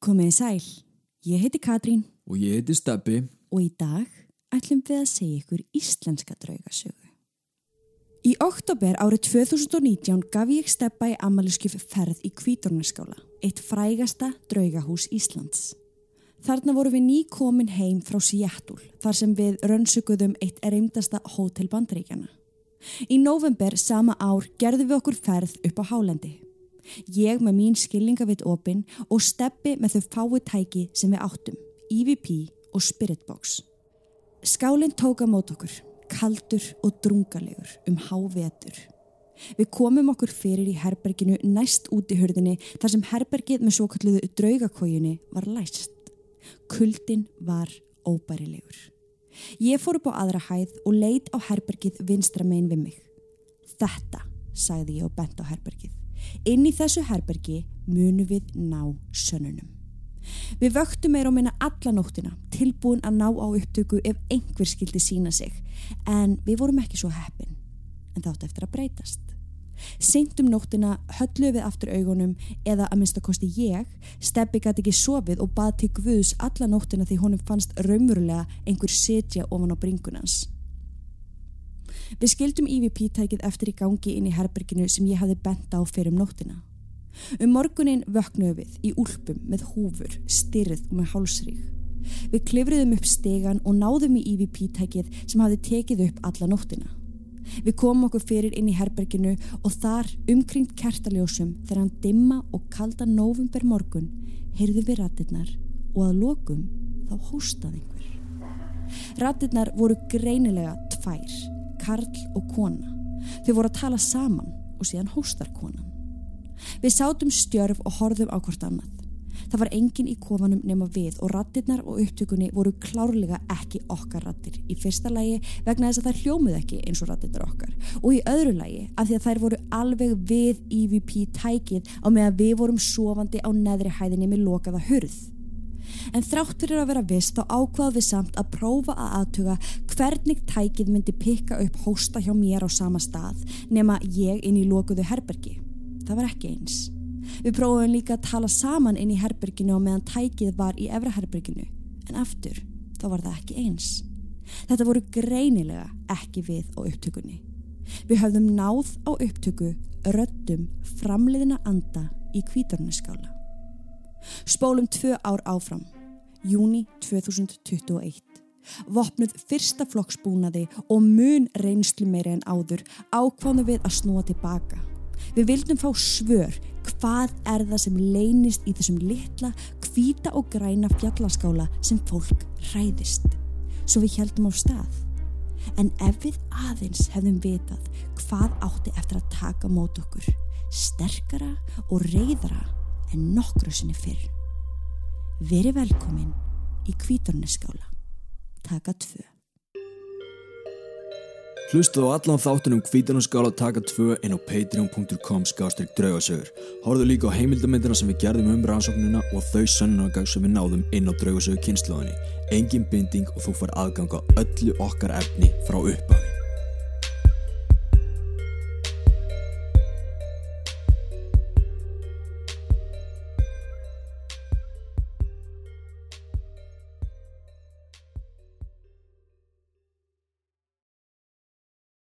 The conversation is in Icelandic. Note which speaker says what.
Speaker 1: Komiði sæl, ég heiti Katrín
Speaker 2: Og ég heiti Steppi.
Speaker 1: og í dag ætlum við að segja ykkur íslenska draugasögu. Í oktober árið 2019 gaf ég Steppa í ammaliðskjöf ferð í Kvítornaskála, eitt frægasta draugahús Íslands. Þarna voru við ný komin heim frá Seattle, þar sem við rönnsökuðum eitt reymdasta hótel bandreikjana. Í november sama ár gerðum við okkur ferð upp á Hálendi. Ég með mín skilningavit opinn og steppi með þau fái tæki sem við áttum, EVP og Spiritbox. Skálinn tók að mót okkur, kaldur og drungalegur um hávetur. Við komum okkur fyrir í herberginu næst út í hurðinni þar sem herbergið með svo kalluðu draugakójunni var læst. Kuldin var óbærilegur. Ég fór upp á aðra hæð og leit á herbergið vinstra megin við mig. Þetta, sagði ég og bent á herbergið. Inn í þessu herbergi munu við ná sönnunum. Við vöktum meira og minna alla nóttina, tilbúin að ná á upptöku ef einhver skildi sína sig, en við vorum ekki svo heppin, en þátt eftir að breytast. Seint um nóttina hölluðu við aftur augunum eða að minnstakosti ég, Steppi gæti ekki sofið og bað til Guðs alla nóttina því honum fannst raumurulega einhver setja ofan á bringunans. Við skildum EVP-tækið eftir í gangi inn í herberginu sem ég hafði bent á fyrir um nóttina. Um morgunin vöknuðu við í úlpum með húfur, styrð og með hálsrík. Við klifriðum upp stegan og náðum í EVP-tækið sem hafði tekið upp alla nóttina. Við komum okkur fyrir inn í herberginu og þar umkringt kertaljósum þegar hann dimma og kalda november morgun heyrðu við rattirnar og að lokum þá hóstaði einhver. Rattirnar voru greinilega tvær, karl og kona. Þau voru að tala saman og síðan hóstar konan. Við sátum stjörf og horfðum á hvort annað. Það var engin í kofanum nema við og rattirnar og upptökunni voru klárlega ekki okkar rattir. Í fyrsta lægi vegna þess að þær hljómuð ekki eins og rattirnar okkar og í öðru lægi af því að þær voru alveg við EVP tækið á meðan við vorum sofandi á neðri hæðinni með lokaða hurð. En þrátt fyrir að vera vist þá ákvaðu við samt að prófa að aðtuga hvernig tækið myndi pikka upp hósta hjá mér á sama stað nema ég inn í lokuðu herbergi. Það var ekki eins. Við prófum líka að tala saman inn í herberginu og meðan tækið var í efra herberginu. En aftur, þá var það ekki eins. Þetta voru greinilega ekki við á upptökunni. Við höfðum náð á upptöku röddum framleiðina anda í kvítorniskála. Spólum tvö ár áfram, júni 2021. Vopnuð fyrsta flokksbúnaði og mun reynslu meira en áður ákvánu við að snúa tilbaka. Við vildum fá svör hvað er það sem leynist í þessum litla, hvíta og græna fjallaskála sem fólk hræðist. Svo við heldum á stað. En ef við aðeins hefðum vitað hvað átti eftir að taka mót okkur, sterkara og reyðara en nokkru sinni fyrr. Veri velkomin í kvítorneskála. Taka tvö.
Speaker 2: Hlustu á allan þáttunum hvítan og skála taka 2 inn á patreon.com skástrík draugasögur. Horfðu líka á heimildamindina sem við gerðum um rannsóknuna og þau sönnunagag sem við náðum inn á draugasögu kynnslóðinni. Engin binding og þú far aðgang á öllu okkar efni frá upphafi.